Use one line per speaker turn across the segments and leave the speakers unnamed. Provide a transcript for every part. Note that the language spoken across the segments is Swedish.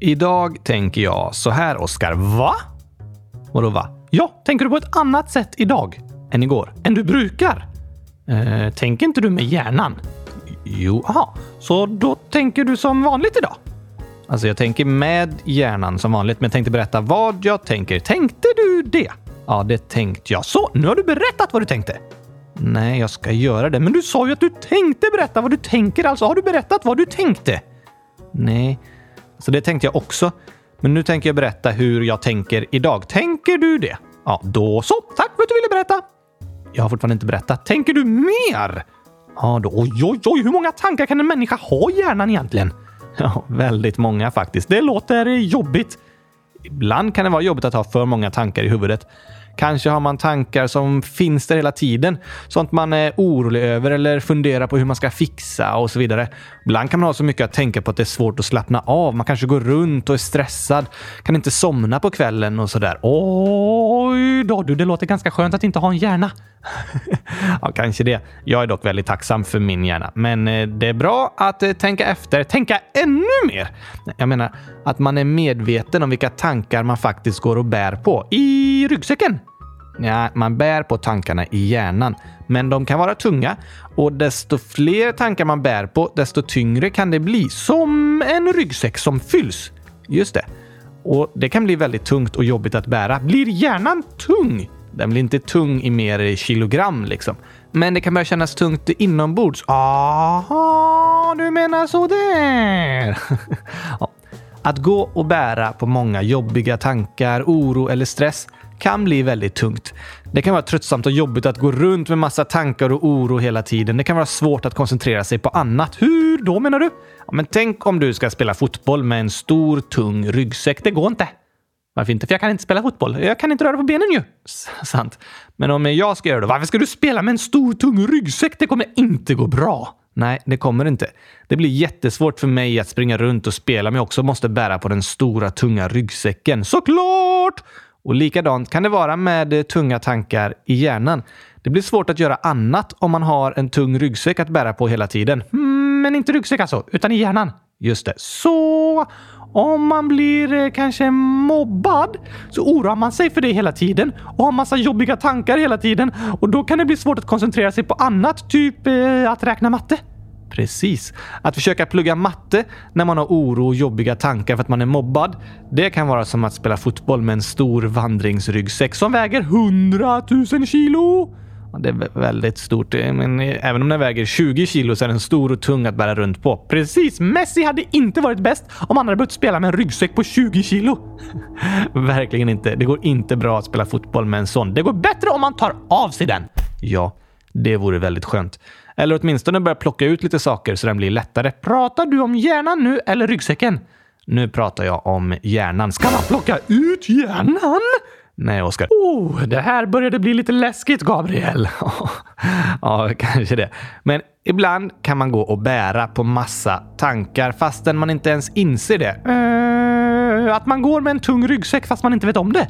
Idag tänker jag så här, Oskar. Va? Vadå va? Ja, tänker du på ett annat sätt idag än igår? Än du brukar? Eh, tänker inte du med hjärnan? Jo, aha. Så då tänker du som vanligt idag? Alltså, jag tänker med hjärnan som vanligt, men jag tänkte berätta vad jag tänker. Tänkte du det? Ja, det tänkte jag. Så, nu har du berättat vad du tänkte. Nej, jag ska göra det. Men du sa ju att du tänkte berätta vad du tänker. Alltså, har du berättat vad du tänkte? Nej, så det tänkte jag också. Men nu tänker jag berätta hur jag tänker idag. Tänker du det? Ja, då så. Tack för att du ville berätta. Jag har fortfarande inte berättat. Tänker du mer? Ja, då. Oj, oj, oj. Hur många tankar kan en människa ha i hjärnan egentligen? Ja, väldigt många faktiskt. Det låter jobbigt. Ibland kan det vara jobbigt att ha för många tankar i huvudet. Kanske har man tankar som finns där hela tiden. Sånt man är orolig över eller funderar på hur man ska fixa och så vidare. Ibland kan man ha så mycket att tänka på att det är svårt att slappna av. Man kanske går runt och är stressad. Kan inte somna på kvällen och sådär. Oj då, du, det låter ganska skönt att inte ha en hjärna. ja, kanske det. Jag är dock väldigt tacksam för min hjärna. Men eh, det är bra att eh, tänka efter. Tänka ännu mer! Jag menar att man är medveten om vilka tankar man faktiskt går och bär på. I ryggsäcken! Ja, man bär på tankarna i hjärnan, men de kan vara tunga och desto fler tankar man bär på, desto tyngre kan det bli. Som en ryggsäck som fylls. Just det. Och det kan bli väldigt tungt och jobbigt att bära. Blir hjärnan tung? Den blir inte tung i mer kilogram liksom. Men det kan börja kännas tungt inombords. Aha, du menar så där. ja. Att gå och bära på många jobbiga tankar, oro eller stress kan bli väldigt tungt. Det kan vara tröttsamt och jobbigt att gå runt med massa tankar och oro hela tiden. Det kan vara svårt att koncentrera sig på annat. Hur då menar du? Ja, men tänk om du ska spela fotboll med en stor tung ryggsäck. Det går inte. Varför inte? För jag kan inte spela fotboll. Jag kan inte röra på benen ju. S sant. Men om jag ska göra det, varför ska du spela med en stor tung ryggsäck? Det kommer inte gå bra. Nej, det kommer inte. Det blir jättesvårt för mig att springa runt och spela om jag också måste bära på den stora tunga ryggsäcken. Såklart! Och likadant kan det vara med eh, tunga tankar i hjärnan. Det blir svårt att göra annat om man har en tung ryggsäck att bära på hela tiden. Mm, men inte ryggsäck alltså, utan i hjärnan. Just det. Så om man blir eh, kanske mobbad så oroar man sig för det hela tiden och har massa jobbiga tankar hela tiden och då kan det bli svårt att koncentrera sig på annat, typ eh, att räkna matte. Precis. Att försöka plugga matte när man har oro och jobbiga tankar för att man är mobbad, det kan vara som att spela fotboll med en stor vandringsryggsäck som väger 100 000 kilo. Det är väldigt stort, eh, men eh, även om den väger 20 kilo så är den stor och tung att bära runt på. Precis! Messi hade inte varit bäst om han hade behövt spela med en ryggsäck på 20 kilo. Verkligen inte. Det går inte bra att spela fotboll med en sån. Det går bättre om man tar av sig den. Ja, det vore väldigt skönt. Eller åtminstone börja plocka ut lite saker så den blir lättare. Pratar du om hjärnan nu eller ryggsäcken? Nu pratar jag om hjärnan. Ska man plocka ut hjärnan? Nej, Oskar. Oh, det här började bli lite läskigt, Gabriel. ja, kanske det. Men ibland kan man gå och bära på massa tankar fastän man inte ens inser det. Uh, att man går med en tung ryggsäck fast man inte vet om det.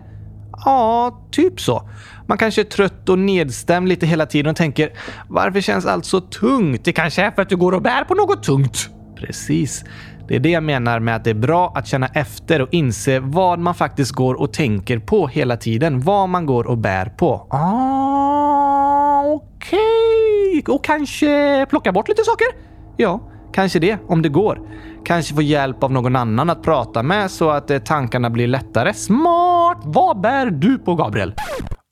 Ja, typ så. Man kanske är trött och nedstämd lite hela tiden och tänker varför känns allt så tungt? Det kanske är för att du går och bär på något tungt. Precis. Det är det jag menar med att det är bra att känna efter och inse vad man faktiskt går och tänker på hela tiden. Vad man går och bär på. Ah, okej. Okay. Och kanske plocka bort lite saker? Ja, kanske det, om det går. Kanske få hjälp av någon annan att prata med så att eh, tankarna blir lättare. Smart! Vad bär du på, Gabriel?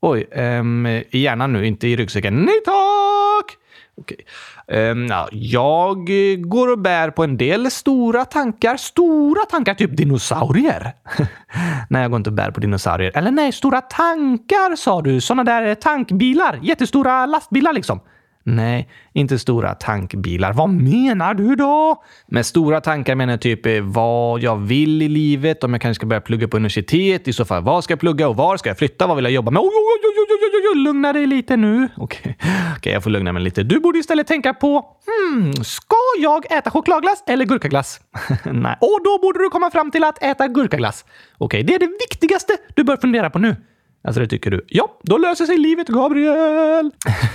Oj, um, i hjärnan nu, inte i ryggsäcken. Nej tack! Okej. Um, ja, jag går och bär på en del stora tankar. Stora tankar, typ dinosaurier. nej, jag går inte och bär på dinosaurier. Eller nej, stora tankar sa du. Såna där tankbilar. Jättestora lastbilar liksom. Nej, inte stora tankbilar. Vad menar du då? Med stora tankar menar jag typ eh, vad jag vill i livet, om jag kanske ska börja plugga på universitet, i så fall vad ska jag plugga och var ska jag flytta, vad vill jag jobba med? Oj, oj, oj, oj, oj, oj, oj, lugna dig lite nu. Okej, okay. okay, jag får lugna mig lite. Du borde istället tänka på, hmm, ska jag äta chokladglass eller gurkaglass? Nej, och då borde du komma fram till att äta gurkaglass. Okej, okay, det är det viktigaste du bör fundera på nu. Alltså det tycker du? Ja, då löser sig livet, Gabriel!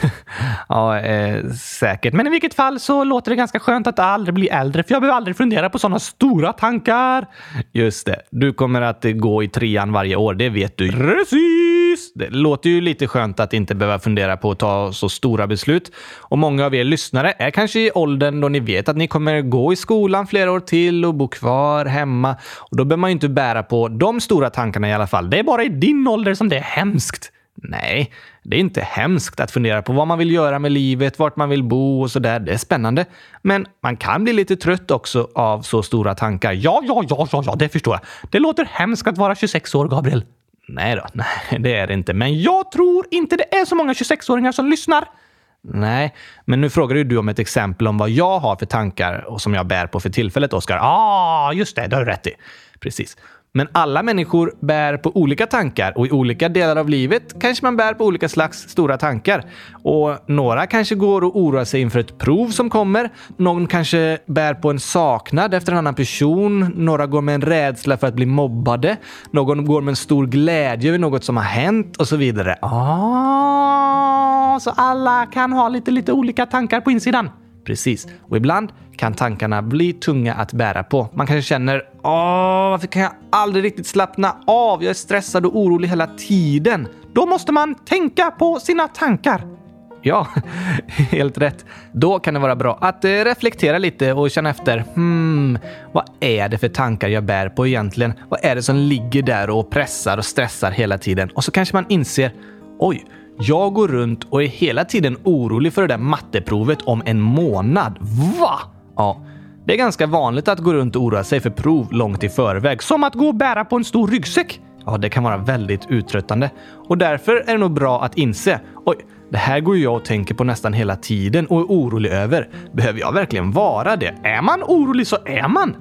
ja, eh, säkert. Men i vilket fall så låter det ganska skönt att aldrig bli äldre, för jag behöver aldrig fundera på sådana stora tankar. Just det, du kommer att gå i trean varje år, det vet du. Precis! Det låter ju lite skönt att inte behöva fundera på att ta så stora beslut. Och många av er lyssnare är kanske i åldern då ni vet att ni kommer gå i skolan flera år till och bo kvar hemma. Och då behöver man ju inte bära på de stora tankarna i alla fall. Det är bara i din ålder som det är hemskt. Nej, det är inte hemskt att fundera på vad man vill göra med livet, vart man vill bo och sådär. Det är spännande. Men man kan bli lite trött också av så stora tankar. Ja, ja, ja, ja, ja, det förstår jag. Det låter hemskt att vara 26 år, Gabriel. Nej då, nej, det är det inte. Men jag tror inte det är så många 26-åringar som lyssnar. Nej, men nu frågar du om ett exempel om vad jag har för tankar och som jag bär på för tillfället, Oskar. ah, just det, det har du rätt i. Precis. Men alla människor bär på olika tankar och i olika delar av livet kanske man bär på olika slags stora tankar. Och några kanske går och oroar sig inför ett prov som kommer. Någon kanske bär på en saknad efter en annan person. Några går med en rädsla för att bli mobbade. Någon går med en stor glädje över något som har hänt och så vidare. Ah, så alla kan ha lite, lite olika tankar på insidan. Precis. Och ibland kan tankarna bli tunga att bära på. Man kanske känner Åh, varför kan jag aldrig riktigt slappna av? Jag är stressad och orolig hela tiden. Då måste man tänka på sina tankar. Ja, helt rätt. Då kan det vara bra att eh, reflektera lite och känna efter. Hmm, vad är det för tankar jag bär på egentligen? Vad är det som ligger där och pressar och stressar hela tiden? Och så kanske man inser. Oj, jag går runt och är hela tiden orolig för det där matteprovet om en månad. Va? Ja, det är ganska vanligt att gå runt och oroa sig för prov långt i förväg. Som att gå och bära på en stor ryggsäck. Ja, det kan vara väldigt uttröttande. Och därför är det nog bra att inse. Oj, det här går jag och tänker på nästan hela tiden och är orolig över. Behöver jag verkligen vara det? Är man orolig så är man.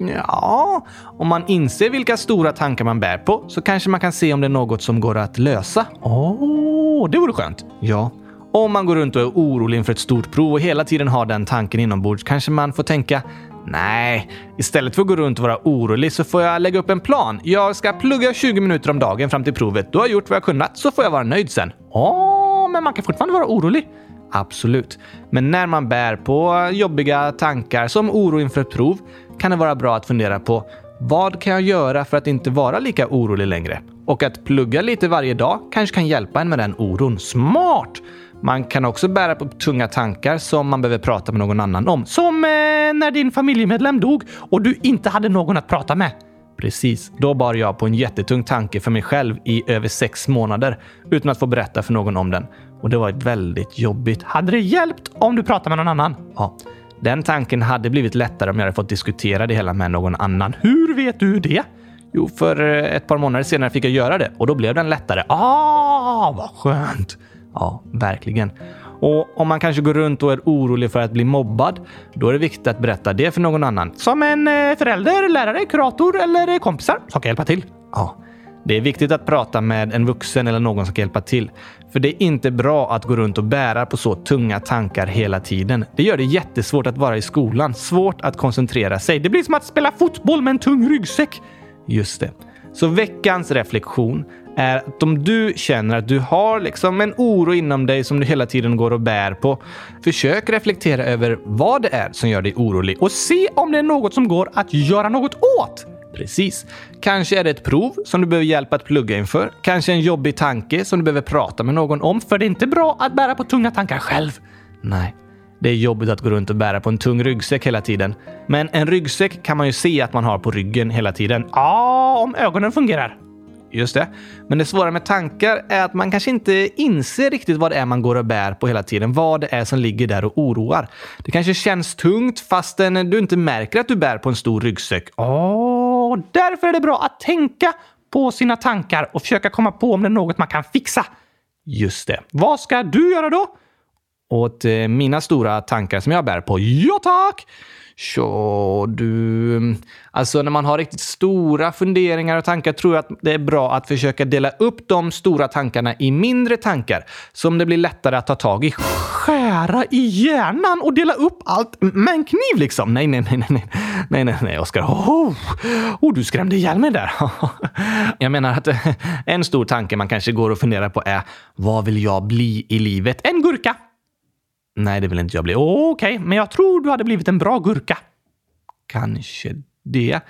Ja, om man inser vilka stora tankar man bär på så kanske man kan se om det är något som går att lösa. Åh, oh, det vore skönt. Ja. Om man går runt och är orolig inför ett stort prov och hela tiden har den tanken inombords kanske man får tänka Nej, istället för att gå runt och vara orolig så får jag lägga upp en plan. Jag ska plugga 20 minuter om dagen fram till provet. Då har jag gjort vad jag kunnat så får jag vara nöjd sen. Åh, men man kan fortfarande vara orolig. Absolut. Men när man bär på jobbiga tankar som oro inför ett prov kan det vara bra att fundera på vad kan jag göra för att inte vara lika orolig längre? Och att plugga lite varje dag kanske kan hjälpa en med den oron. Smart! Man kan också bära på tunga tankar som man behöver prata med någon annan om. Som eh, när din familjemedlem dog och du inte hade någon att prata med. Precis, då bar jag på en jättetung tanke för mig själv i över sex månader utan att få berätta för någon om den. Och det var väldigt jobbigt. Hade det hjälpt om du pratade med någon annan? Ja. Den tanken hade blivit lättare om jag hade fått diskutera det hela med någon annan. Hur vet du det? Jo, för eh, ett par månader senare fick jag göra det och då blev den lättare. Ah, vad skönt! Ja, verkligen. Och om man kanske går runt och är orolig för att bli mobbad, då är det viktigt att berätta det för någon annan. Som en eh, förälder, lärare, kurator eller kompisar som kan hjälpa till. Ja, det är viktigt att prata med en vuxen eller någon som kan hjälpa till. För det är inte bra att gå runt och bära på så tunga tankar hela tiden. Det gör det jättesvårt att vara i skolan, svårt att koncentrera sig. Det blir som att spela fotboll med en tung ryggsäck. Just det. Så veckans reflektion är att om du känner att du har liksom en oro inom dig som du hela tiden går och bär på, försök reflektera över vad det är som gör dig orolig och se om det är något som går att göra något åt. Precis. Kanske är det ett prov som du behöver hjälp att plugga inför. Kanske en jobbig tanke som du behöver prata med någon om, för det är inte bra att bära på tunga tankar själv. Nej, det är jobbigt att gå runt och bära på en tung ryggsäck hela tiden. Men en ryggsäck kan man ju se att man har på ryggen hela tiden. Ja, om ögonen fungerar. Just det. Men det svåra med tankar är att man kanske inte inser riktigt vad det är man går och bär på hela tiden. Vad det är som ligger där och oroar. Det kanske känns tungt fastän du inte märker att du bär på en stor ryggsäck. Åh, därför är det bra att tänka på sina tankar och försöka komma på om det är något man kan fixa. Just det. Vad ska du göra då? Åt eh, mina stora tankar som jag bär på? Ja tack! Så du... Mm, alltså när man har riktigt stora funderingar och tankar tror jag att det är bra att försöka dela upp de stora tankarna i mindre tankar som det blir lättare att ta tag i. Skära i hjärnan och dela upp allt med en kniv liksom? Nej, nej, nej, nej, nej, nej, nej, Oskar. Oh, oh, du skrämde ihjäl mig där. jag menar att eh, en stor tanke man kanske går och funderar på är vad vill jag bli i livet? En gurka. Nej, det vill inte jag bli. Okej, okay, men jag tror du hade blivit en bra gurka. Kanske det.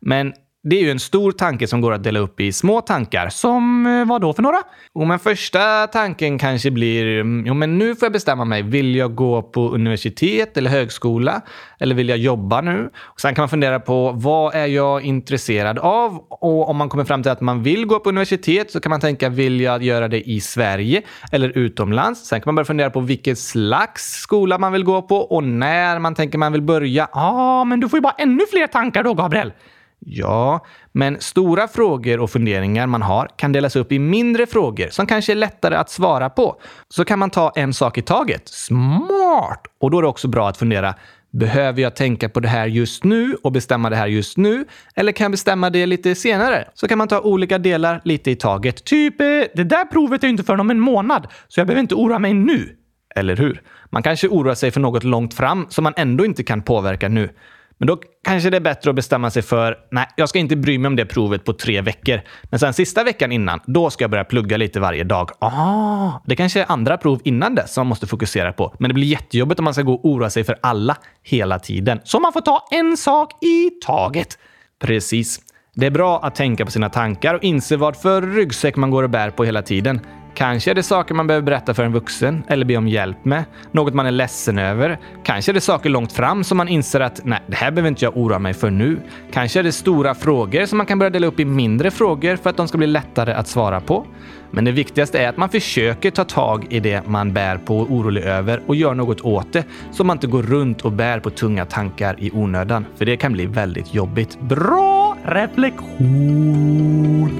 Men det är ju en stor tanke som går att dela upp i små tankar. Som eh, vad då för några? Jo, men första tanken kanske blir, mm, jo men nu får jag bestämma mig. Vill jag gå på universitet eller högskola? Eller vill jag jobba nu? Och sen kan man fundera på vad är jag intresserad av? Och om man kommer fram till att man vill gå på universitet så kan man tänka, vill jag göra det i Sverige eller utomlands? Sen kan man börja fundera på vilken slags skola man vill gå på och när man tänker man vill börja. Ja, ah, men du får ju bara ännu fler tankar då, Gabriel. Ja, men stora frågor och funderingar man har kan delas upp i mindre frågor som kanske är lättare att svara på. Så kan man ta en sak i taget. Smart! Och då är det också bra att fundera Behöver jag tänka på det här just nu och bestämma det här just nu? Eller kan jag bestämma det lite senare? Så kan man ta olika delar lite i taget. Typ, eh, det där provet är inte förrän om en månad, så jag behöver inte oroa mig nu. Eller hur? Man kanske oroar sig för något långt fram som man ändå inte kan påverka nu. Men då kanske det är bättre att bestämma sig för nej, jag ska inte bry mig om det provet på tre veckor. Men sen sista veckan innan, då ska jag börja plugga lite varje dag. Ah, det kanske är andra prov innan dess som man måste fokusera på. Men det blir jättejobbigt om man ska gå och oroa sig för alla hela tiden. Så man får ta en sak i taget. Precis. Det är bra att tänka på sina tankar och inse vad för ryggsäck man går och bär på hela tiden. Kanske är det saker man behöver berätta för en vuxen eller be om hjälp med. Något man är ledsen över. Kanske är det saker långt fram som man inser att nej, det här behöver inte jag oroa mig för nu. Kanske är det stora frågor som man kan börja dela upp i mindre frågor för att de ska bli lättare att svara på. Men det viktigaste är att man försöker ta tag i det man bär på och orolig över och gör något åt det så man inte går runt och bär på tunga tankar i onödan. För det kan bli väldigt jobbigt. Bra reflektion!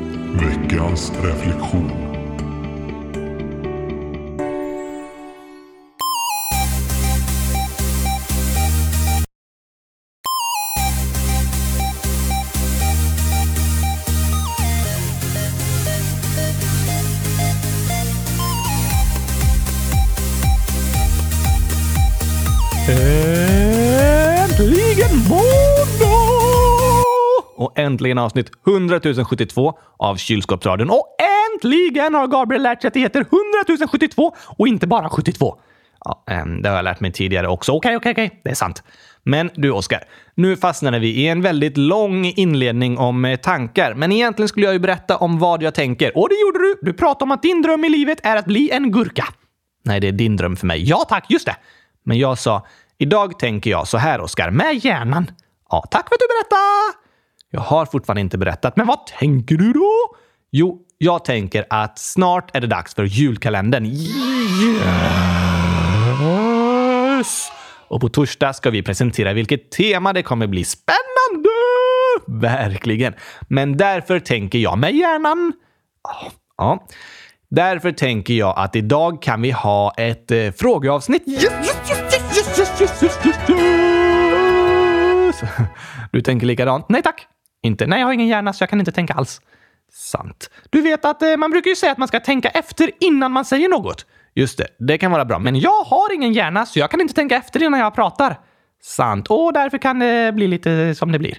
Veckans reflektion
äntligen avsnitt 100 072 av Kylskåpsradion. Och äntligen har Gabriel lärt sig att det heter 100 072 och inte bara 72. Ja, ehm, det har jag lärt mig tidigare också. Okej, okej, okej. Det är sant. Men du, Oskar. Nu fastnade vi i en väldigt lång inledning om eh, tankar. Men egentligen skulle jag ju berätta om vad jag tänker. Och det gjorde du! Du pratade om att din dröm i livet är att bli en gurka. Nej, det är din dröm för mig. Ja, tack. Just det. Men jag sa, idag tänker jag så här, Oskar, med hjärnan. Ja, tack för att du berättade! Jag har fortfarande inte berättat, men vad tänker du då? Jo, jag tänker att snart är det dags för julkalendern. Yes! Och på torsdag ska vi presentera vilket tema det kommer bli. Spännande! Verkligen. Men därför tänker jag med hjärnan. Ja. Därför tänker jag att idag kan vi ha ett eh, frågeavsnitt. Yes, yes, yes, du tänker likadant? Nej tack! Inte, nej, jag har ingen hjärna så jag kan inte tänka alls. Sant. Du vet att eh, man brukar ju säga att man ska tänka efter innan man säger något. Just det, det kan vara bra. Men jag har ingen hjärna så jag kan inte tänka efter innan jag pratar. Sant. Och därför kan det bli lite som det blir.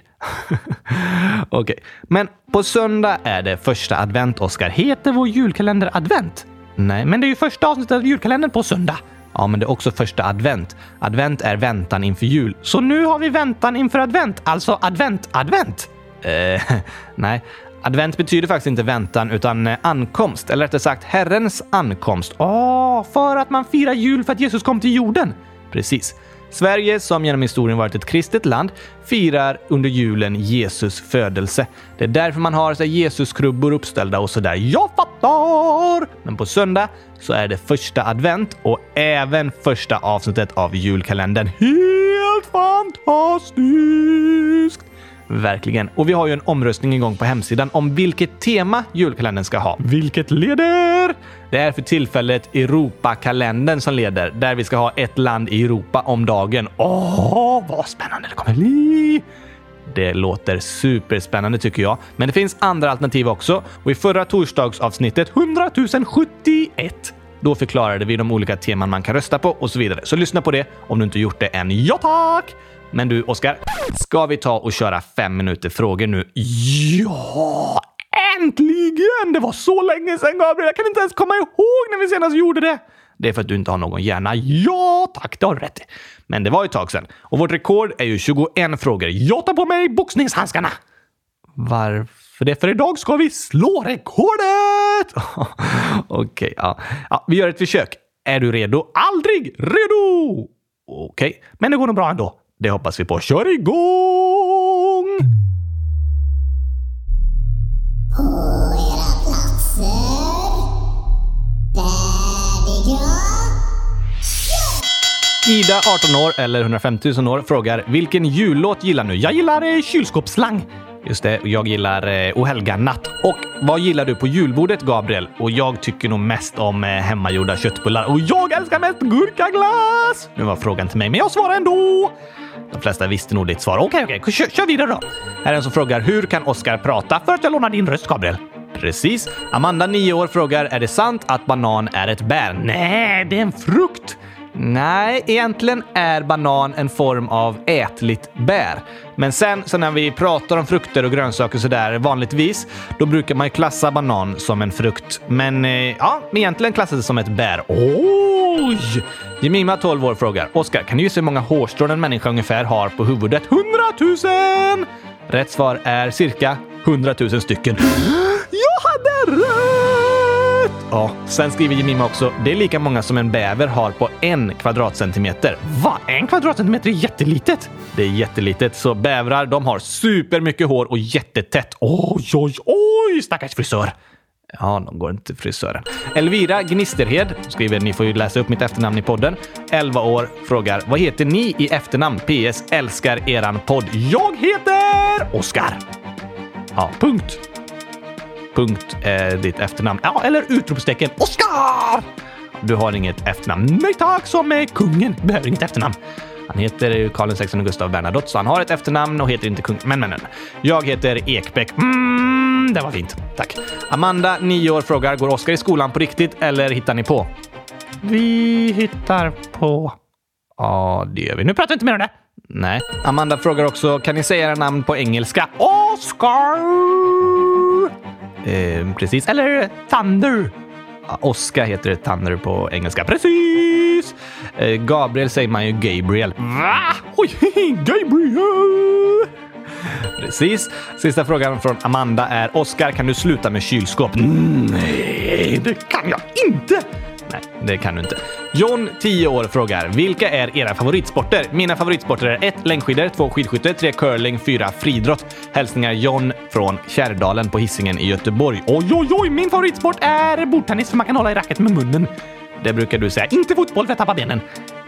Okej, okay. men på söndag är det första advent, Oskar. Heter vår julkalender advent? Nej, men det är ju första avsnittet av julkalendern på söndag. Ja, men det är också första advent. Advent är väntan inför jul. Så nu har vi väntan inför advent, alltså advent, advent. Eh, nej, advent betyder faktiskt inte väntan utan eh, ankomst, eller rättare sagt Herrens ankomst. Åh, oh, för att man firar jul för att Jesus kom till jorden. Precis. Sverige, som genom historien varit ett kristet land, firar under julen Jesus födelse. Det är därför man har Jesuskrubbor uppställda och sådär. Jag fattar! Men på söndag så är det första advent och även första avsnittet av julkalendern. Helt fantastiskt! Verkligen. Och vi har ju en omröstning igång på hemsidan om vilket tema julkalendern ska ha. Vilket leder? Det är för tillfället Europakalendern som leder, där vi ska ha ett land i Europa om dagen. Åh, vad spännande det kommer bli! Det låter superspännande tycker jag. Men det finns andra alternativ också. Och i förra torsdagsavsnittet 100 071 då förklarade vi de olika teman man kan rösta på och så vidare. Så lyssna på det om du inte gjort det än. Ja tack! Men du, Oskar, ska vi ta och köra fem minuter frågor nu? Ja! Äntligen! Det var så länge sedan, Gabriel. Jag kan inte ens komma ihåg när vi senast gjorde det. Det är för att du inte har någon hjärna. Ja, tack, det har du rätt i. Men det var ett tag sedan. Och vårt rekord är ju 21 frågor. Jag tar på mig boxningshandskarna! Varför det? För idag ska vi slå rekordet! Okej, okay, ja. ja. Vi gör ett försök. Är du redo? Aldrig redo! Okej, okay. men det går nog bra ändå. Det hoppas vi på. Kör igång! På era platser. Färdiga. Ida, 18 år eller 150 000 år, frågar vilken jullåt gillar du? Jag gillar eh, kylskåpsslang. Just det, jag gillar eh, O helga natt. Och vad gillar du på julbordet, Gabriel? Och jag tycker nog mest om eh, hemmagjorda köttbullar. Och jag älskar mest gurkaglass! Nu var frågan till mig, men jag svarar ändå. De flesta visste nog ditt svar. Okej, okej, kör, kör vidare då. Här är en som frågar hur kan Oscar prata för att jag lånar din röst, Gabriel? Precis. Amanda, 9 år, frågar är det sant att banan är ett bär? Nej, det är en frukt. Nej, egentligen är banan en form av ätligt bär. Men sen så när vi pratar om frukter och grönsaker sådär vanligtvis, då brukar man ju klassa banan som en frukt. Men eh, ja, egentligen klassas det som ett bär. Oj! Jemima, 12 år, frågar Oskar, kan du gissa hur många hårstrån en människa ungefär har på huvudet? 100 000! Rätt svar är cirka 100 000 stycken. Jag hade rätt! Ja, sen skriver Jemima också, det är lika många som en bäver har på en kvadratcentimeter. Va? En kvadratcentimeter är jättelitet! Det är jättelitet, så bävrar de har supermycket hår och jättetätt. Oj, oj, oj, stackars frisör! Ja, de går inte till frisören. Elvira Gnisterhed skriver ni får ju läsa upp mitt efternamn i podden. 11 år frågar vad heter ni i efternamn? PS. Älskar eran podd. Jag heter Oskar. Ja, punkt. Punkt är ditt efternamn. Ja, eller utropstecken. Oskar! Du har inget efternamn. Nej tack, som är kungen. Behöver inget efternamn. Han heter Karl XVI Gustav Bernadotte, så han har ett efternamn och heter inte kung. Men, men, men. Jag heter Ekbäck. Mm, det var fint. Tack. Amanda, 9 år, frågar Går Oskar i skolan på riktigt eller hittar ni på? Vi hittar på. Ja, det gör vi. Nu pratar vi inte mer om det. Nej. Amanda frågar också, kan ni säga era namn på engelska? Oscar! Eh, precis. Eller Thunder. Oscar heter Thunder på engelska. Precis! Eh, Gabriel säger man ju Gabriel. Va? Oj, Gabriel! Precis. Sista frågan från Amanda är Oskar, kan du sluta med kylskåp? Nej, det kan jag inte! Det kan du inte. John, 10 år, frågar vilka är era favoritsporter? Mina favoritsporter är 1. Längdskidor, 2. Skidskytte, 3. Curling, 4. Friidrott. Hälsningar John från Kärrdalen på hissingen i Göteborg. Oj, oj, oj! Min favoritsport är bordtennis för man kan hålla i racket med munnen. Det brukar du säga. Inte fotboll för jag tappar benen.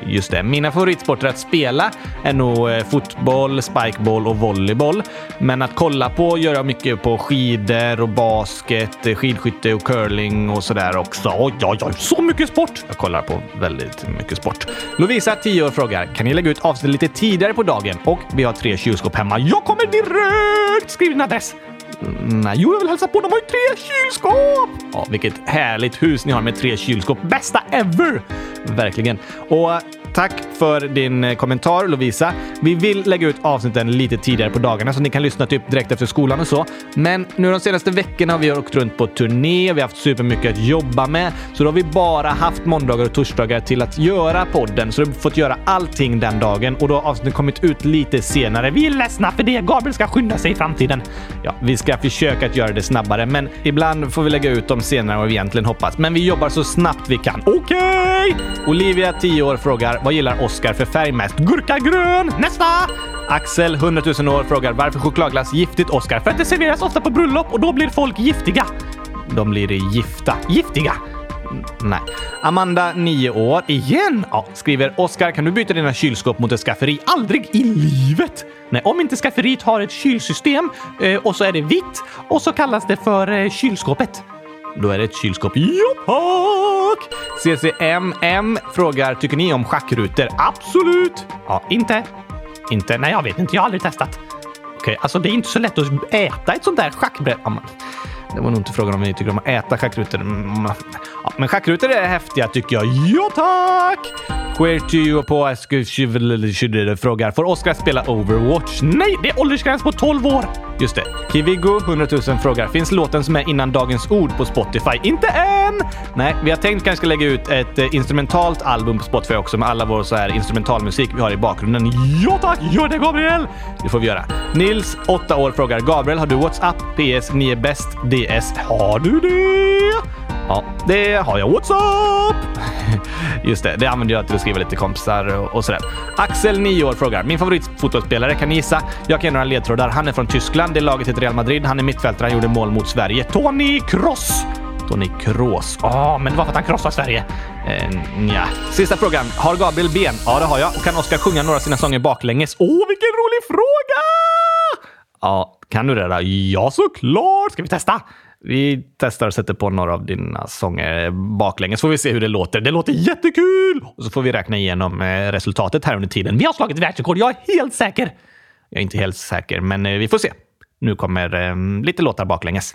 Just det. Mina favoritsporter att spela är nog eh, fotboll, spikeball och volleyboll. Men att kolla på gör jag mycket på skidor och basket, eh, skidskytte och curling och sådär också. Oj, oj, oj, så mycket sport! Jag kollar på väldigt mycket sport. Lovisa, 10 år, frågar kan ni lägga ut avsnitt lite tidigare på dagen? Och vi har tre kylskåp hemma. Jag kommer direkt! Skriv din adress! Nej, jo, jag vill hälsa på. De har ju tre kylskåp! Ja, vilket härligt hus ni har med tre kylskåp. Bästa ever! Verkligen. Och Tack för din eh, kommentar Lovisa. Vi vill lägga ut avsnitten lite tidigare på dagarna så ni kan lyssna typ direkt efter skolan och så. Men nu de senaste veckorna har vi åkt runt på turné och vi har haft supermycket att jobba med. Så då har vi bara haft måndagar och torsdagar till att göra podden. Så du har fått göra allting den dagen och då har avsnitten kommit ut lite senare. Vi är ledsna för det. Gabriel ska skynda sig i framtiden. Ja, vi ska försöka att göra det snabbare, men ibland får vi lägga ut dem senare än vad vi egentligen hoppas. Men vi jobbar så snabbt vi kan. Okej! Okay! Olivia, 10 år, frågar vad gillar Oscar för färg mest? Gurka grön! Nästa! Axel, 100 000 år, frågar varför chokladglass giftigt Oscar? För att det serveras ofta på bröllop och då blir folk giftiga. De blir gifta. Giftiga! Nej. Amanda, 9 år. Igen? Ja, skriver Oskar, kan du byta dina kylskåp mot ett skafferi? Aldrig i livet! Nej, om inte skafferiet har ett kylsystem eh, och så är det vitt och så kallas det för eh, kylskåpet. Då är det ett kylskåp. Joppa! CCMM frågar, tycker ni om schackrutor? Absolut! Ja, inte? Inte? Nej, jag vet inte. Jag har aldrig testat. Okej, alltså det är inte så lätt att äta ett sånt där schackbräde. Det var nog inte frågan om ni tycker om att äta schackrutor. Mm, Ja, men schackrutor är häftiga tycker jag. Ja, tack! Queer på Eskil frågar, får Oskar spela Overwatch? Nej, det är åldersgräns på 12 år! Just det. Kivigo, 100 000, frågar, finns låten som är innan dagens ord på Spotify? Inte än! Nej, vi har tänkt kanske lägga ut ett eh, instrumentalt album på Spotify också med alla vår så här instrumentalmusik vi har i bakgrunden. Ja tack! Gör det Gabriel! Det får vi göra. Nils, 8 år, frågar, Gabriel, har du WhatsApp? PS, ni är bäst. PS. har du det? Ja, det har jag. WhatsApp! Just det, det använder jag till att skriva lite kompisar och, sådär. Axel, 9 år, frågar. Min favoritfotbollsspelare, kan ni gissa? Jag kan ge några ledtrådar. Han är från Tyskland. Det laget heter Real Madrid. Han är mittfältare. Han gjorde mål mot Sverige. Tony Kroos! Tony Kroos. Ja, men det var för att han krossade Sverige. Eh, nja. Sista frågan. Har Gabriel ben? Ja, det har jag. Och kan Oskar sjunga några av sina sånger baklänges? Åh, vilken rolig fråga! Ja, kan du det där? Ja, såklart! Ska vi testa? Vi testar och sätter på några av dina sånger baklänges, så får vi se hur det låter. Det låter jättekul! Och så får vi räkna igenom eh, resultatet här under tiden. Vi har slagit världsrekord, jag är helt säker! Jag är inte helt säker, men eh, vi får se. Nu kommer eh, lite låtar baklänges.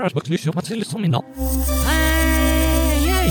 Alexander Glücklich über Telesumina. Hey, hey,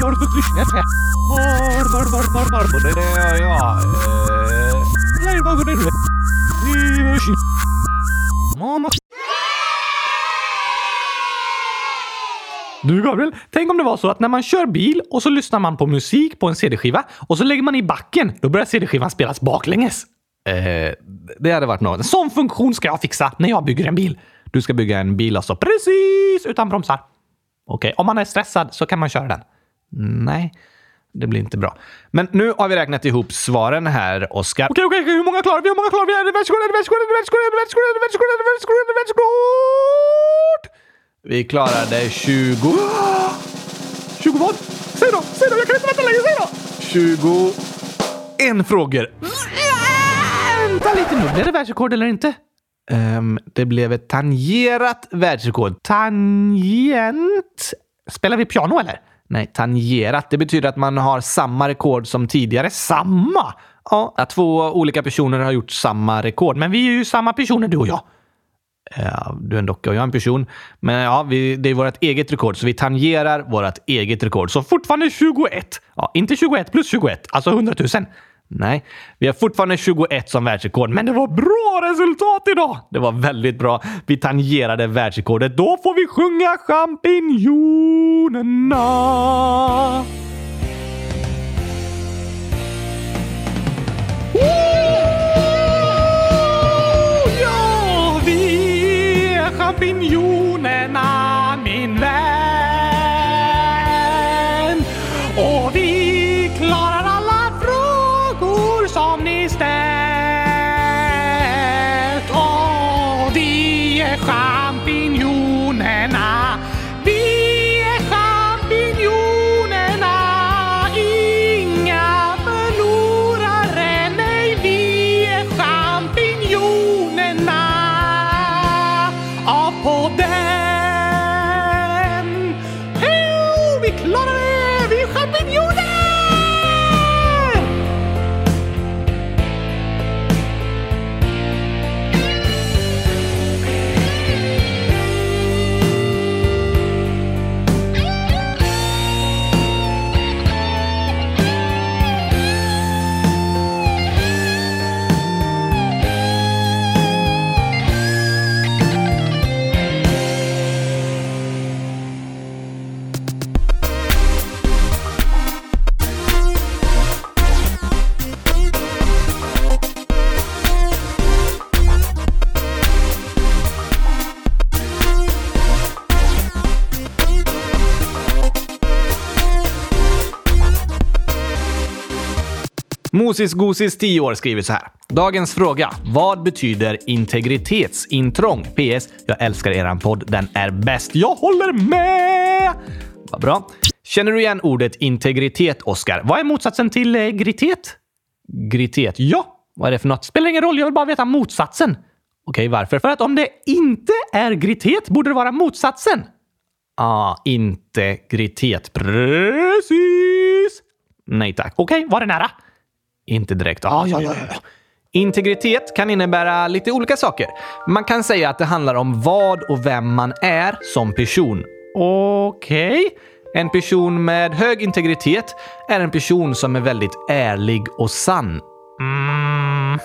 har Sandra på klyschor på till som Mamma. Du Gabriel, tänk om det var så att när man kör bil och så lyssnar man på musik på en CD-skiva och så lägger man i backen, då börjar CD-skivan spelas baklänges. Eh, det hade varit något. En sån funktion ska jag fixa när jag bygger en bil. Du ska bygga en bil alltså precis utan bromsar. Okej, om man är stressad så kan man köra den. Nej. det blir inte bra. Men nu har vi räknat ihop svaren här, Oskar. Okej, okej, hur många klarar vi? Hur många klarar vi? Vi klarade 20... 20 vad? Säg då! Säg då! Jag kan inte vänta längre! Säg då! 21 frågor. Vänta lite nu. Blev det världsrekord eller inte? Um, det blev ett tangerat världsrekord. Tangent? Spelar vi piano eller? Nej, tangerat. Det betyder att man har samma rekord som tidigare. Samma? Ja, att två olika personer har gjort samma rekord. Men vi är ju samma personer, du och jag. Ja, du är en docka och jag är en person. Men ja, vi, det är vårt eget rekord, så vi tangerar vårt eget rekord. Så fortfarande 21. Ja, inte 21 plus 21, alltså 100 000. Nej, vi har fortfarande 21 som världsrekord, men det var bra resultat idag! Det var väldigt bra. Vi tangerade världsrekordet. Då får vi sjunga champinjonerna. Ja, Gosis Gosis 10 år skriver så här. Dagens fråga. Vad betyder integritetsintrång? PS. Jag älskar eran podd. Den är bäst. Jag håller med! Vad bra. Känner du igen ordet integritet, Oskar? Vad är motsatsen till eh, gritet? Gritet? Ja. Vad är det för något? Spelar ingen roll. Jag vill bara veta motsatsen. Okej, varför? För att om det inte är gritet borde det vara motsatsen. Ah, integritet. Precis! Nej tack. Okej, var det nära? Inte direkt. Ah, ja, ja, ja. Integritet kan innebära lite olika saker. Man kan säga att det handlar om vad och vem man är som person. Okej. En person med hög integritet är en person som är väldigt ärlig och sann. Mhm.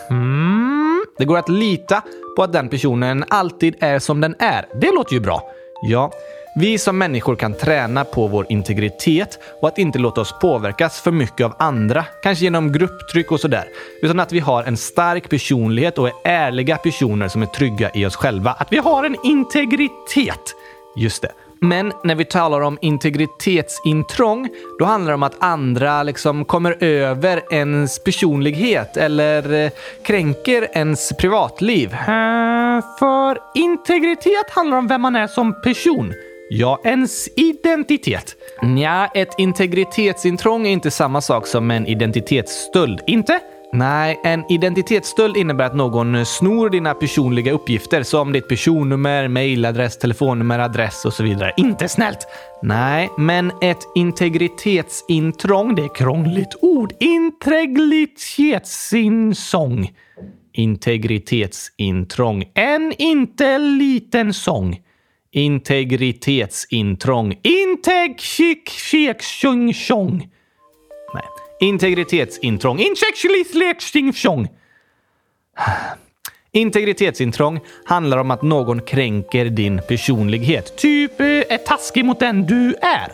Det går att lita på att den personen alltid är som den är. Det låter ju bra. Ja, vi som människor kan träna på vår integritet och att inte låta oss påverkas för mycket av andra, kanske genom grupptryck och sådär. Utan att vi har en stark personlighet och är ärliga personer som är trygga i oss själva. Att vi har en integritet. Just det. Men när vi talar om integritetsintrång, då handlar det om att andra liksom kommer över ens personlighet eller eh, kränker ens privatliv. Eh, för integritet handlar om vem man är som person. Ja, ens identitet. Nja, ett integritetsintrång är inte samma sak som en identitetsstöld. Inte? Nej, en identitetsstöld innebär att någon snor dina personliga uppgifter som ditt personnummer, mejladress, telefonnummer, adress och så vidare. Inte snällt! Nej, men ett integritetsintrång, det är krångligt ord. Integritetsintrång. En inte liten sång. Integritetsintrång. Integ-tjong. Nej. Integritetsintrång. Incheckshlislekshing Integritetsintrång handlar om att någon kränker din personlighet. Typ eh, är taskig mot den du är.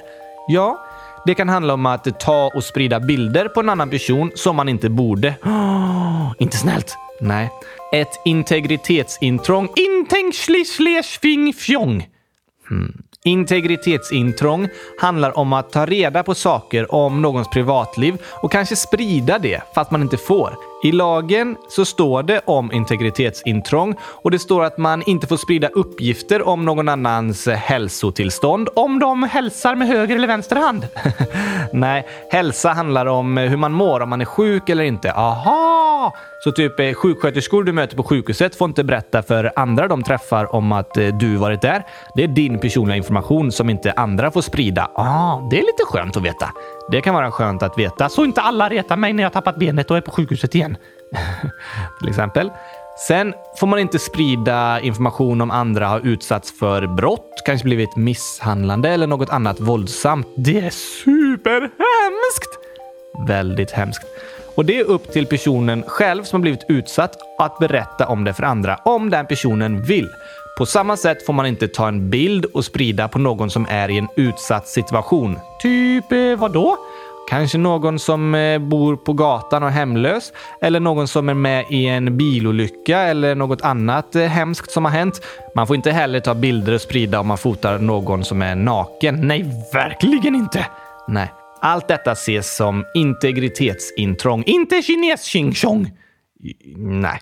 Ja, det kan handla om att ta och sprida bilder på en annan person som man inte borde. Oh, inte snällt. Nej. Ett integritetsintrång. Intengschlisleshfing fjong. Hmm. Integritetsintrång handlar om att ta reda på saker om någons privatliv och kanske sprida det fast man inte får. I lagen så står det om integritetsintrång och det står att man inte får sprida uppgifter om någon annans hälsotillstånd om de hälsar med höger eller vänster hand. Nej, hälsa handlar om hur man mår, om man är sjuk eller inte. Aha! Så typ eh, sjuksköterskor du möter på sjukhuset får inte berätta för andra de träffar om att eh, du varit där. Det är din personliga information som inte andra får sprida. Ah, det är lite skönt att veta. Det kan vara skönt att veta så inte alla retar mig när jag tappat benet och är på sjukhuset igen. Till exempel. Sen får man inte sprida information om andra har utsatts för brott, kanske blivit misshandlande eller något annat våldsamt. Det är superhemskt! Väldigt hemskt. Och det är upp till personen själv som har blivit utsatt att berätta om det för andra, om den personen vill. På samma sätt får man inte ta en bild och sprida på någon som är i en utsatt situation. Typ eh. Kanske någon som eh, bor på gatan och är hemlös eller någon som är med i en bilolycka eller något annat eh, hemskt som har hänt. Man får inte heller ta bilder och sprida om man fotar någon som är naken. Nej, verkligen inte! Nej. Allt detta ses som integritetsintrång, inte kines ching chong. Nej.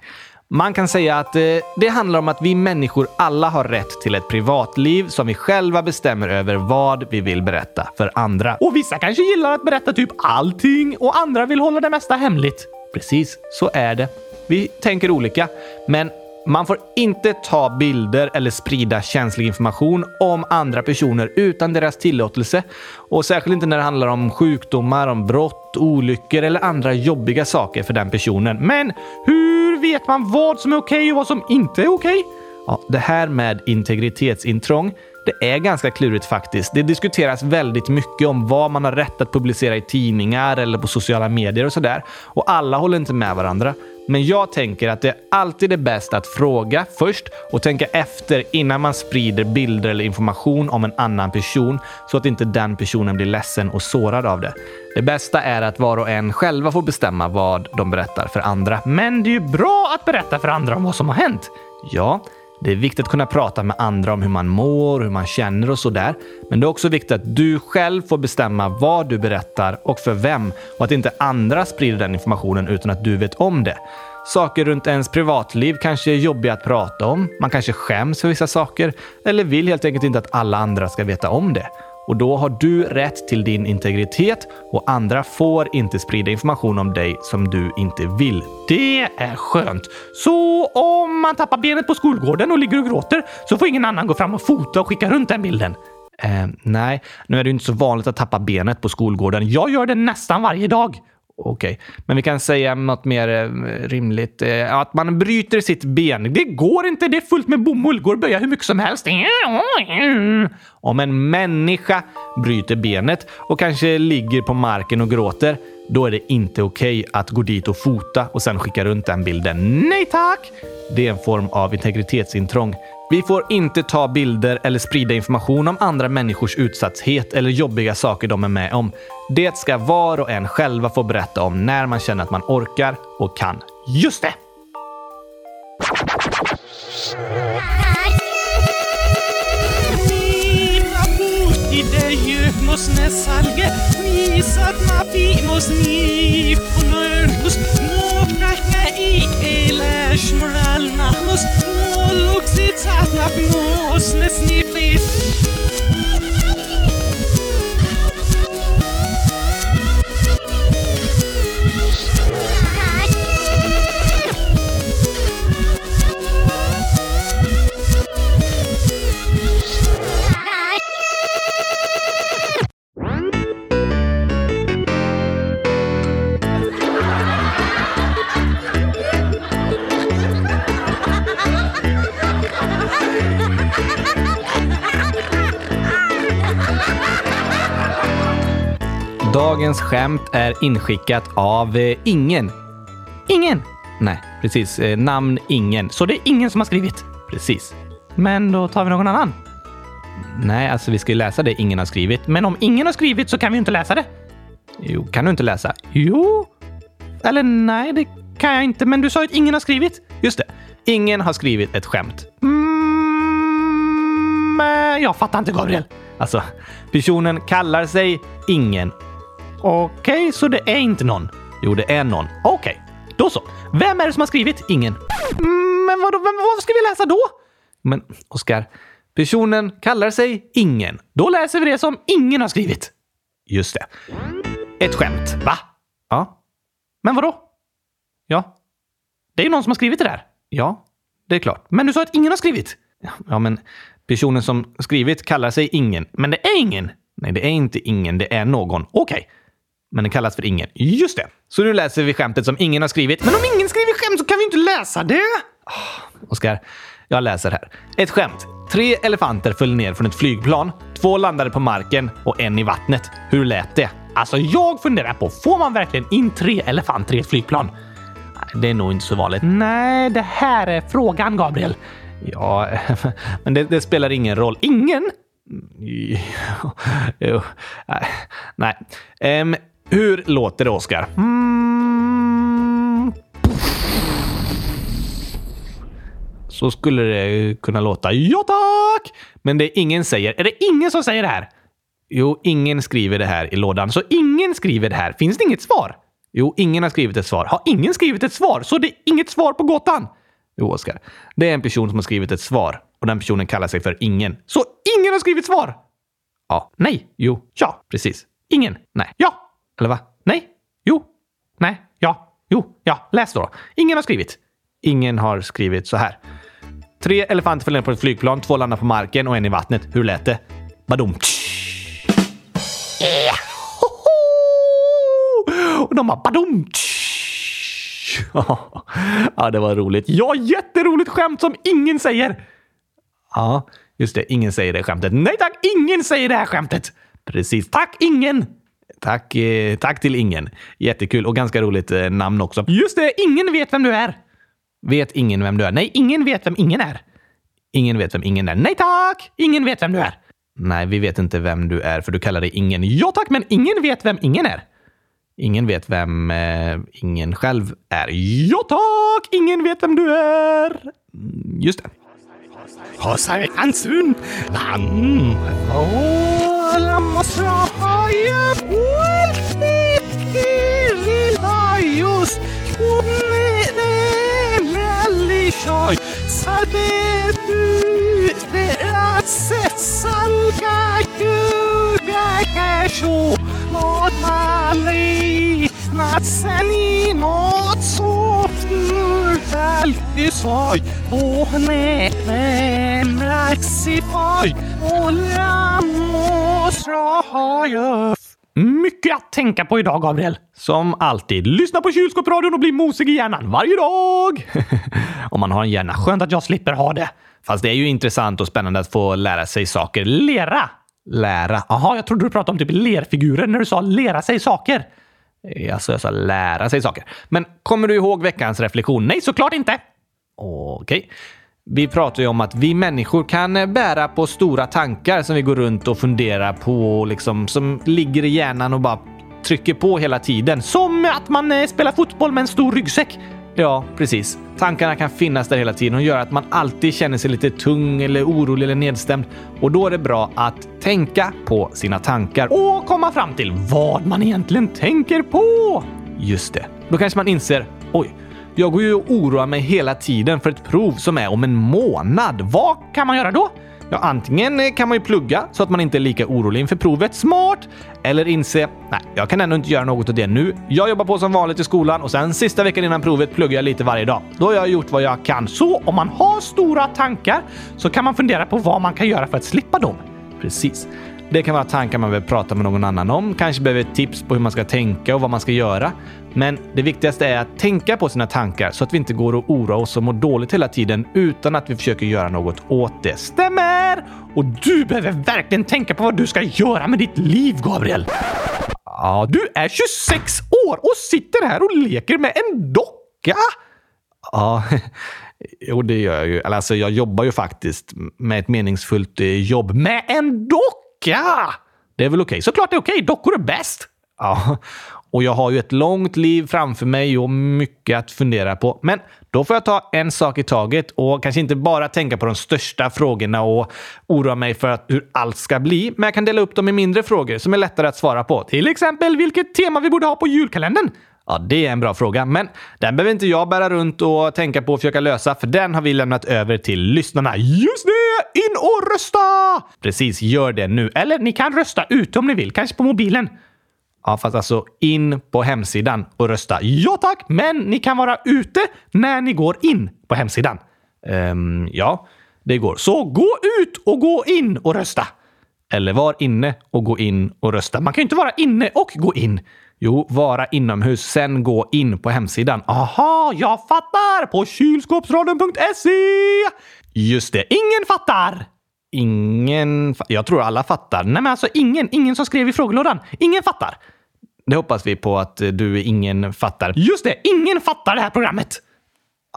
Man kan säga att eh, det handlar om att vi människor alla har rätt till ett privatliv som vi själva bestämmer över vad vi vill berätta för andra. Och vissa kanske gillar att berätta typ allting och andra vill hålla det mesta hemligt. Precis, så är det. Vi tänker olika, men man får inte ta bilder eller sprida känslig information om andra personer utan deras tillåtelse. Och särskilt inte när det handlar om sjukdomar, om brott, olyckor eller andra jobbiga saker för den personen. Men hur vet man vad som är okej och vad som inte är okej? Ja, det här med integritetsintrång det är ganska klurigt faktiskt. Det diskuteras väldigt mycket om vad man har rätt att publicera i tidningar eller på sociala medier och sådär. Och alla håller inte med varandra. Men jag tänker att det alltid är bäst att fråga först och tänka efter innan man sprider bilder eller information om en annan person så att inte den personen blir ledsen och sårad av det. Det bästa är att var och en själva får bestämma vad de berättar för andra. Men det är ju bra att berätta för andra om vad som har hänt. Ja, det är viktigt att kunna prata med andra om hur man mår, hur man känner och sådär. Men det är också viktigt att du själv får bestämma vad du berättar och för vem och att inte andra sprider den informationen utan att du vet om det. Saker runt ens privatliv kanske är jobbiga att prata om. Man kanske skäms för vissa saker eller vill helt enkelt inte att alla andra ska veta om det. Och då har du rätt till din integritet och andra får inte sprida information om dig som du inte vill. Det är skönt. Så om man tappar benet på skolgården och ligger och gråter så får ingen annan gå fram och fota och skicka runt den bilden? Eh, nej, nu är det inte så vanligt att tappa benet på skolgården. Jag gör det nästan varje dag. Okej, okay. men vi kan säga något mer eh, rimligt. Eh, att man bryter sitt ben. Det går inte. Det är fullt med bomull. Går att böja hur mycket som helst. Om en människa bryter benet och kanske ligger på marken och gråter, då är det inte okej okay att gå dit och fota och sen skicka runt den bilden. Nej tack! Det är en form av integritetsintrång. Vi får inte ta bilder eller sprida information om andra människors utsatthet eller jobbiga saker de är med om. Det ska var och en själva få berätta om när man känner att man orkar och kan. Just det! Lernus, Mokna Ela Shmral Nachmus, Luxitsa Napnos Nesnipit. Dagens skämt är inskickat av eh, ingen. Ingen? Nej, precis. Eh, namn ingen. Så det är ingen som har skrivit? Precis. Men då tar vi någon annan. Nej, alltså vi ska ju läsa det ingen har skrivit. Men om ingen har skrivit så kan vi ju inte läsa det. Jo, kan du inte läsa? Jo. Eller nej, det kan jag inte. Men du sa ju att ingen har skrivit. Just det. Ingen har skrivit ett skämt. Mm, eh, jag fattar inte, Gabriel. Alltså, personen kallar sig ingen. Okej, okay, så det är inte någon? Jo, det är någon. Okej, okay, då så. Vem är det som har skrivit ingen? Mm, men vadå, vem, vad ska vi läsa då? Men Oskar, personen kallar sig ingen. Då läser vi det som ingen har skrivit. Just det. Ett skämt, va? Ja. Men vadå? Ja. Det är ju någon som har skrivit det där. Ja, det är klart. Men du sa att ingen har skrivit. Ja, men personen som skrivit kallar sig ingen. Men det är ingen. Nej, det är inte ingen. Det är någon. Okej. Okay. Men den kallas för ingen. Just det. Så nu läser vi skämtet som ingen har skrivit. Men om ingen skriver skämt så kan vi inte läsa det! Oh, Oskar, jag läser här. Ett skämt. Tre elefanter föll ner från ett flygplan. Två landade på marken och en i vattnet. Hur lät det? Alltså, jag funderar på, får man verkligen in tre elefanter i ett flygplan? Det är nog inte så vanligt. Nej, det här är frågan, Gabriel. Ja, men det, det spelar ingen roll. Ingen? Mm, jo, nej. Um, hur låter det, Oskar? Mm. Så skulle det kunna låta. Ja, tack! Men det ingen säger. Är det ingen som säger det här? Jo, ingen skriver det här i lådan. Så ingen skriver det här. Finns det inget svar? Jo, ingen har skrivit ett svar. Har ingen skrivit ett svar? Så det är inget svar på gåtan? Jo, Oskar. Det är en person som har skrivit ett svar och den personen kallar sig för ingen. Så ingen har skrivit svar? Ja. Nej. Jo. Ja. Precis. Ingen. Nej. Ja. Eller va? Nej. Jo. Nej. Ja. Jo. Ja. Läs då. Ingen har skrivit. Ingen har skrivit så här. Tre elefanter föll ner på ett flygplan, två landar på marken och en i vattnet. Hur lät det? Badum. Och de bara badum. Ja, det var roligt. Ja, jätteroligt skämt som ingen säger. Ja, just det. Ingen säger det skämtet. Nej tack, ingen säger det här skämtet. Precis. Tack, ingen. Tack, eh, tack till ingen. Jättekul och ganska roligt eh, namn också. Just det, ingen vet vem du är. Vet ingen vem du är? Nej, ingen vet vem ingen är. Ingen vet vem ingen är. Nej tack! Ingen vet vem du är. Nej, vi vet inte vem du är för du kallar dig ingen. Ja tack, men ingen vet vem ingen är. Ingen vet vem eh, ingen själv är. Ja tack! Ingen vet vem du är. Just det. لما صحايب والكتير العيوس وبنقلب اللي شاي صدق تقسس سلقك جاك شو نوت علي نعساني نوت صوتي الكساي وهنا ماكسي فاي والعمو lammosrajöf. Mycket att tänka på idag, Gabriel. Som alltid. Lyssna på kylskåpsradion och bli mosig i hjärnan varje dag. Om man har en hjärna. Skönt att jag slipper ha det. Fast det är ju intressant och spännande att få lära sig saker. Lera Lära. Jaha, jag trodde du pratade om typ lerfigurer när du sa lära sig saker. Alltså, jag sa lära sig saker. Men kommer du ihåg veckans reflektion? Nej, såklart inte. Okej. Okay. Vi pratar ju om att vi människor kan bära på stora tankar som vi går runt och funderar på, liksom, som ligger i hjärnan och bara trycker på hela tiden. Som att man eh, spelar fotboll med en stor ryggsäck. Ja, precis. Tankarna kan finnas där hela tiden och göra att man alltid känner sig lite tung eller orolig eller nedstämd. Och då är det bra att tänka på sina tankar och komma fram till vad man egentligen tänker på. Just det. Då kanske man inser, oj, jag går ju och oroar mig hela tiden för ett prov som är om en månad. Vad kan man göra då? Ja, antingen kan man ju plugga så att man inte är lika orolig inför provet. Smart! Eller inse, nej, jag kan ändå inte göra något av det nu. Jag jobbar på som vanligt i skolan och sen sista veckan innan provet pluggar jag lite varje dag. Då har jag gjort vad jag kan. Så om man har stora tankar så kan man fundera på vad man kan göra för att slippa dem. Precis. Det kan vara tankar man vill prata med någon annan om, kanske behöver tips på hur man ska tänka och vad man ska göra. Men det viktigaste är att tänka på sina tankar så att vi inte går och oroar oss och mår dåligt hela tiden utan att vi försöker göra något åt det. Stämmer! Och du behöver verkligen tänka på vad du ska göra med ditt liv, Gabriel. Ja, du är 26 år och sitter här och leker med en docka. Ja, jo, det gör jag ju. Alltså, jag jobbar ju faktiskt med ett meningsfullt jobb med en docka. Det är väl okej? Okay. Såklart det är okej. Okay. Dockor är bäst. Ja, och jag har ju ett långt liv framför mig och mycket att fundera på. Men då får jag ta en sak i taget och kanske inte bara tänka på de största frågorna och oroa mig för hur allt ska bli. Men jag kan dela upp dem i mindre frågor som är lättare att svara på. Till exempel vilket tema vi borde ha på julkalendern. Ja, det är en bra fråga, men den behöver inte jag bära runt och tänka på och försöka lösa, för den har vi lämnat över till lyssnarna. Just det! In och rösta! Precis, gör det nu. Eller ni kan rösta ute om ni vill, kanske på mobilen. Ja, fast alltså in på hemsidan och rösta. Ja tack, men ni kan vara ute när ni går in på hemsidan. Um, ja, det går. Så gå ut och gå in och rösta. Eller var inne och gå in och rösta. Man kan ju inte vara inne och gå in. Jo, vara inomhus, sen gå in på hemsidan. Aha, jag fattar! På kylskåpsradion.se! Just det, ingen fattar! Ingen... Fa jag tror alla fattar. Nej, men alltså ingen. Ingen som skrev i frågelådan. Ingen fattar. Det hoppas vi på att eh, du ingen fattar. Just det, ingen fattar det här programmet!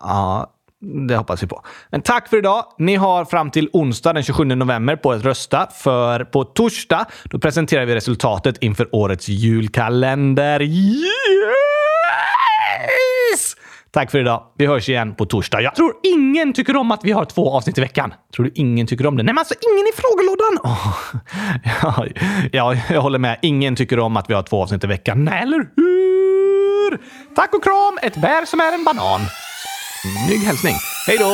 Ja, det hoppas vi på. Men tack för idag. Ni har fram till onsdag den 27 november på att rösta. För på torsdag då presenterar vi resultatet inför årets julkalender. Yes! Tack för idag. Vi hörs igen på torsdag. Jag tror ingen tycker om att vi har två avsnitt i veckan. Tror du ingen tycker om det? Nej, men alltså ingen i frågelådan! Oh, ja, ja, jag håller med. Ingen tycker om att vi har två avsnitt i veckan. Nej, eller hur? Tack och kram! Ett bär som är en banan. Snygg hälsning. Hej då!